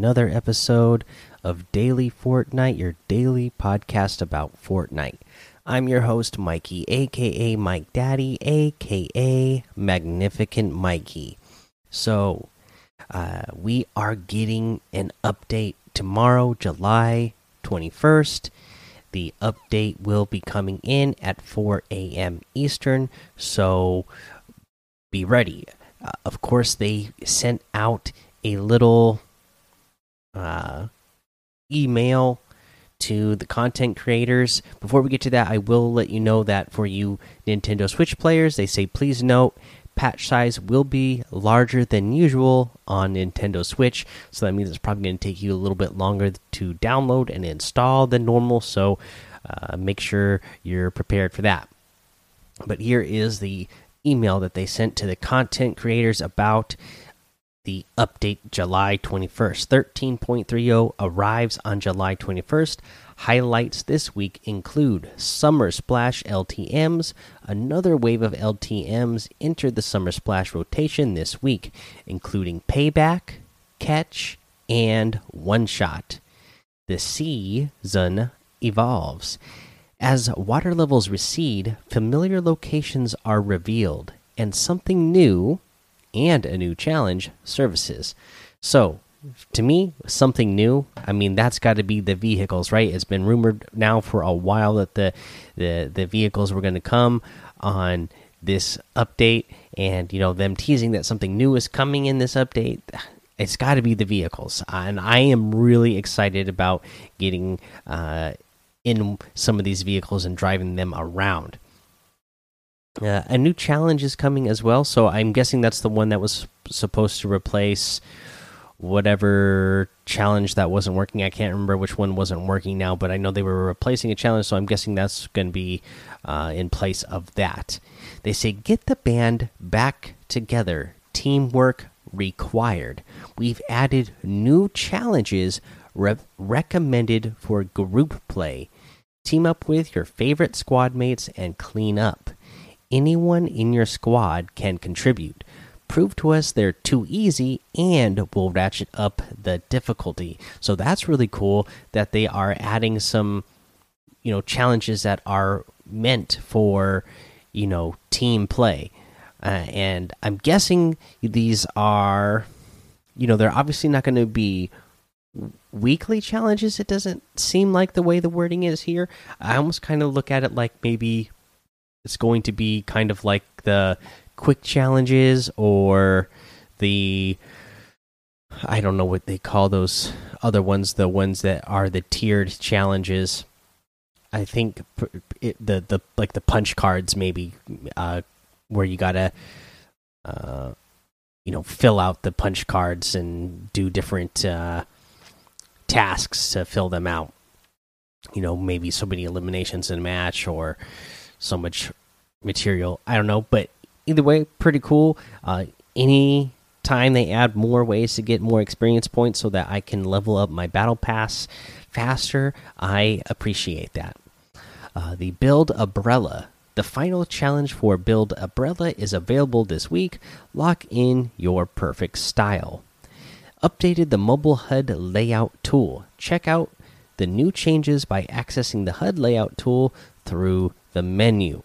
another episode of Daily Fortnite, your daily podcast about Fortnite. I'm your host, Mikey, aka Mike Daddy, aka Magnificent Mikey. So, uh, we are getting an update tomorrow, July 21st. The update will be coming in at 4 a.m. Eastern, so be ready. Uh, of course, they sent out a little uh, email to the content creators. Before we get to that, I will let you know that for you Nintendo Switch players, they say please note patch size will be larger than usual on Nintendo Switch. So that means it's probably going to take you a little bit longer to download and install than normal. So uh, make sure you're prepared for that. But here is the email that they sent to the content creators about the update July 21st. 13.30 arrives on July 21st. Highlights this week include Summer Splash LTMs. Another wave of LTMs entered the Summer Splash rotation this week, including Payback, Catch, and One Shot. The season evolves. As water levels recede, familiar locations are revealed, and something new and a new challenge services. So, to me, something new. I mean, that's got to be the vehicles, right? It's been rumored now for a while that the the the vehicles were going to come on this update, and you know them teasing that something new is coming in this update. It's got to be the vehicles, and I am really excited about getting uh, in some of these vehicles and driving them around. Uh, a new challenge is coming as well, so I'm guessing that's the one that was supposed to replace whatever challenge that wasn't working. I can't remember which one wasn't working now, but I know they were replacing a challenge, so I'm guessing that's going to be uh, in place of that. They say get the band back together, teamwork required. We've added new challenges re recommended for group play. Team up with your favorite squad mates and clean up anyone in your squad can contribute. Prove to us they're too easy and we'll ratchet up the difficulty. So that's really cool that they are adding some you know challenges that are meant for you know team play. Uh, and I'm guessing these are you know they're obviously not going to be weekly challenges it doesn't seem like the way the wording is here i almost kind of look at it like maybe it's going to be kind of like the quick challenges or the I don't know what they call those other ones, the ones that are the tiered challenges. I think it, the the like the punch cards maybe uh, where you gotta uh, you know fill out the punch cards and do different uh, tasks to fill them out. You know, maybe so many eliminations in a match or so much material. I don't know, but either way, pretty cool. Uh, any time they add more ways to get more experience points so that I can level up my battle pass faster, I appreciate that. Uh, the build umbrella. The final challenge for build umbrella is available this week. Lock in your perfect style. Updated the mobile HUD layout tool. Check out the new changes by accessing the HUD layout tool through the menu.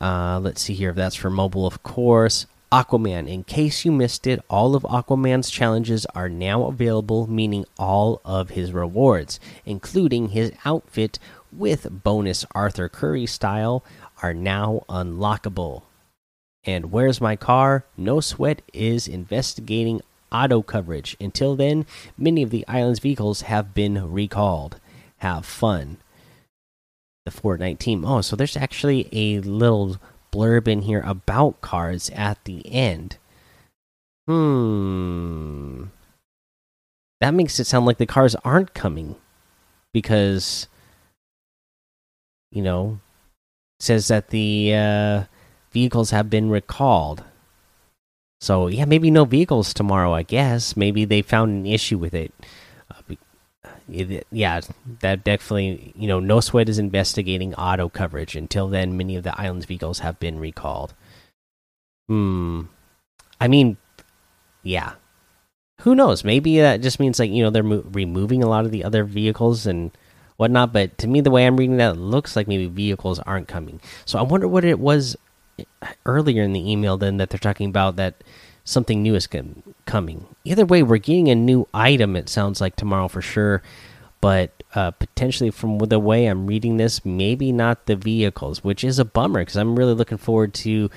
Uh, let's see here if that's for mobile, of course. Aquaman. In case you missed it, all of Aquaman's challenges are now available, meaning all of his rewards, including his outfit with bonus Arthur Curry style, are now unlockable. And where's my car? No Sweat is investigating auto coverage. Until then, many of the island's vehicles have been recalled. Have fun the Fortnite team. Oh, so there's actually a little blurb in here about cards at the end. Hmm. That makes it sound like the cars aren't coming because you know says that the uh, vehicles have been recalled. So yeah, maybe no vehicles tomorrow. I guess maybe they found an issue with it it, yeah, that definitely, you know, No Sweat is investigating auto coverage. Until then, many of the island's vehicles have been recalled. Hmm. I mean, yeah. who knows? Maybe that just means like you know they're removing a lot of the other vehicles and whatnot. But to me, the way I'm reading that, looks like maybe vehicles aren't coming. So I wonder what it was earlier in the email then that they're talking about that something new is coming. Either way, we're getting a new item. It sounds like tomorrow for sure, but uh, potentially from the way I'm reading this, maybe not the vehicles, which is a bummer because I'm really looking forward to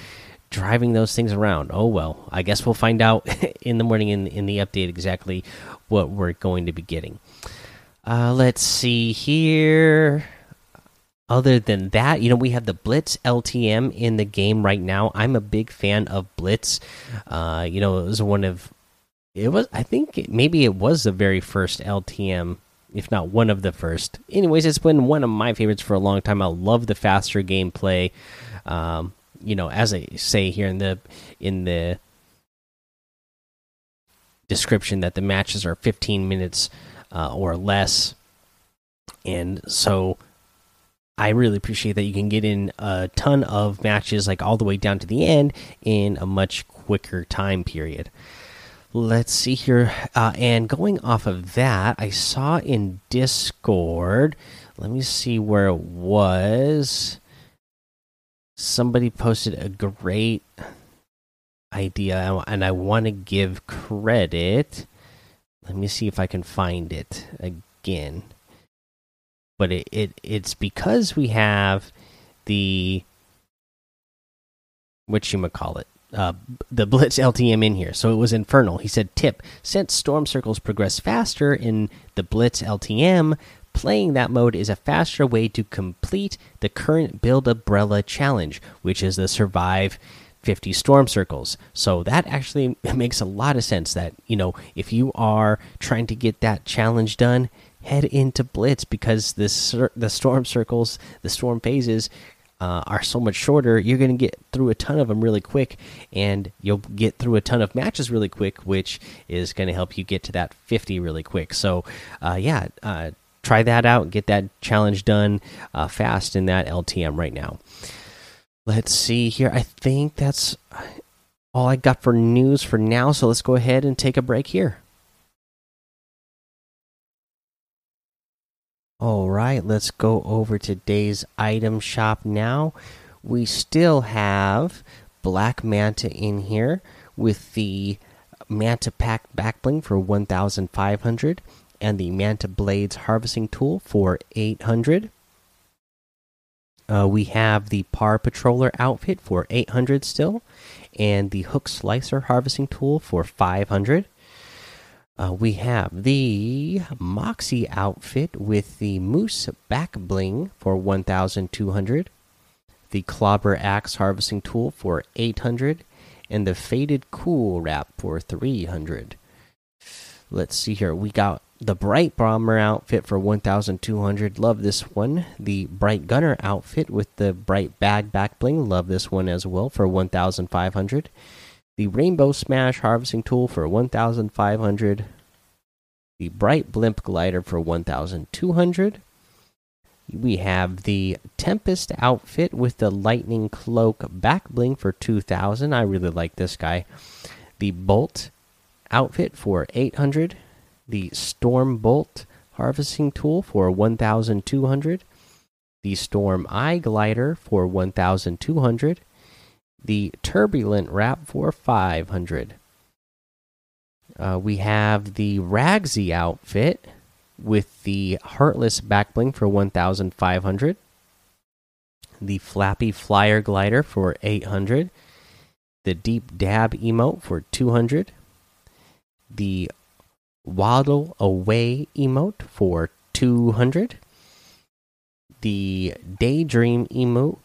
driving those things around. Oh well, I guess we'll find out in the morning in in the update exactly what we're going to be getting. Uh, let's see here. Other than that, you know, we have the Blitz LTM in the game right now. I'm a big fan of Blitz. Uh, you know, it was one of it was I think it, maybe it was the very first LTM if not one of the first. Anyways, it's been one of my favorites for a long time. I love the faster gameplay. Um, you know, as I say here in the in the description, that the matches are 15 minutes uh, or less, and so I really appreciate that you can get in a ton of matches, like all the way down to the end, in a much quicker time period. Let's see here. Uh, and going off of that, I saw in Discord, let me see where it was somebody posted a great idea and I want to give credit. Let me see if I can find it again. But it, it it's because we have the what you call it uh, the Blitz LTM in here. So it was Infernal. He said, "Tip: Since storm circles progress faster in the Blitz LTM, Playing that mode is a faster way to complete the current Build Umbrella challenge, which is the survive 50 storm circles. So that actually makes a lot of sense that, you know, if you are trying to get that challenge done, head into Blitz because this the storm circles, the storm phases uh, are so much shorter. You're going to get through a ton of them really quick, and you'll get through a ton of matches really quick, which is going to help you get to that 50 really quick. So, uh, yeah, uh, try that out get that challenge done uh, fast in that LTM right now. Let's see here. I think that's all I got for news for now. So let's go ahead and take a break here. All right, let's go over today's item shop now. We still have Black Manta in here with the Manta Pack backbling for 1,500 and the Manta Blades harvesting tool for 800. Uh, we have the Par Patroller outfit for 800 still, and the Hook Slicer harvesting tool for 500. Uh, we have the Moxie outfit with the Moose back bling for 1,200, the Clobber Axe harvesting tool for 800, and the Faded Cool wrap for 300. Let's see here. We got the bright bomber outfit for 1200 love this one the bright gunner outfit with the bright bag back bling love this one as well for 1500 the rainbow smash harvesting tool for 1500 the bright blimp glider for 1200 we have the tempest outfit with the lightning cloak back bling for 2000 i really like this guy. The bolt outfit for 800 the Storm Bolt harvesting tool for 1200, the Storm Eye Glider for 1200, the Turbulent Wrap for 500. Uh, we have the Ragsy outfit with the Heartless Backbling for 1500, the Flappy Flyer Glider for 800, the Deep Dab emote for 200, the Waddle Away emote for 200. The Daydream emote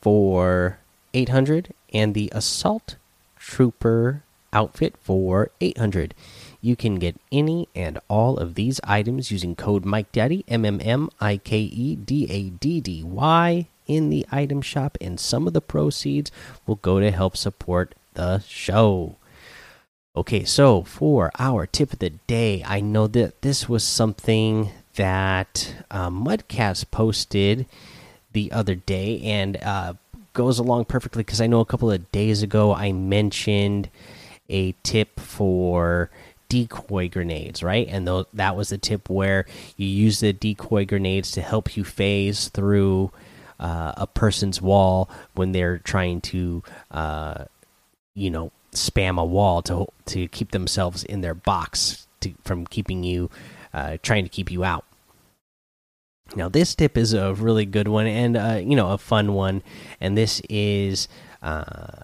for 800. And the Assault Trooper outfit for 800. You can get any and all of these items using code Mike MikeDaddy, M M M I K E D A D D Y, in the item shop, and some of the proceeds will go to help support the show. Okay, so for our tip of the day, I know that this was something that uh, Mudcast posted the other day and uh, goes along perfectly because I know a couple of days ago I mentioned a tip for decoy grenades, right? And th that was the tip where you use the decoy grenades to help you phase through uh, a person's wall when they're trying to, uh, you know, spam a wall to to keep themselves in their box to, from keeping you, uh, trying to keep you out. Now this tip is a really good one and uh, you know a fun one, and this is uh,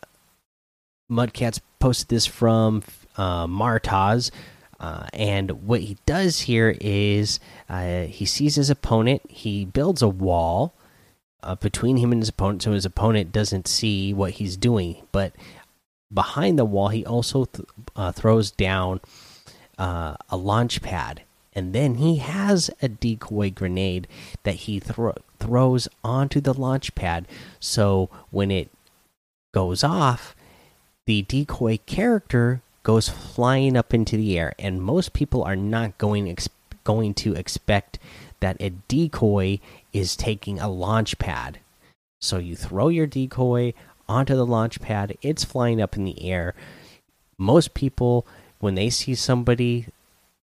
Mudcats posted this from uh, Martaz. Uh, and what he does here is uh, he sees his opponent, he builds a wall uh, between him and his opponent, so his opponent doesn't see what he's doing. But behind the wall, he also th uh, throws down a launch pad, and then he has a decoy grenade that he thro throws onto the launch pad. So when it goes off, the decoy character goes flying up into the air, and most people are not going going to expect that a decoy is taking a launch pad. So you throw your decoy onto the launch pad, it's flying up in the air. Most people, when they see somebody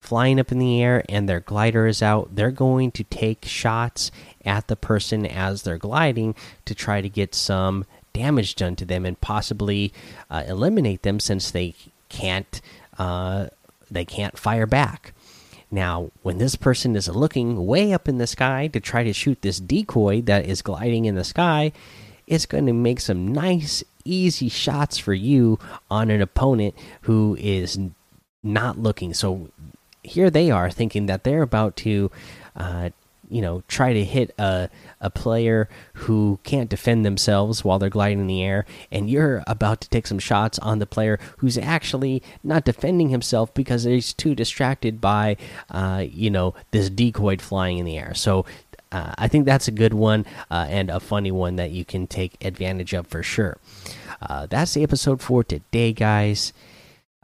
flying up in the air and their glider is out, they're going to take shots at the person as they're gliding to try to get some damage done to them and possibly uh, eliminate them since they can't uh, they can't fire back. Now, when this person is looking way up in the sky to try to shoot this decoy that is gliding in the sky, it's going to make some nice, easy shots for you on an opponent who is not looking. So here they are thinking that they're about to uh, you know try to hit a a player who can't defend themselves while they're gliding in the air and you're about to take some shots on the player who's actually not defending himself because he's too distracted by uh, you know this decoy flying in the air so uh, I think that's a good one uh, and a funny one that you can take advantage of for sure. Uh, that's the episode for today, guys.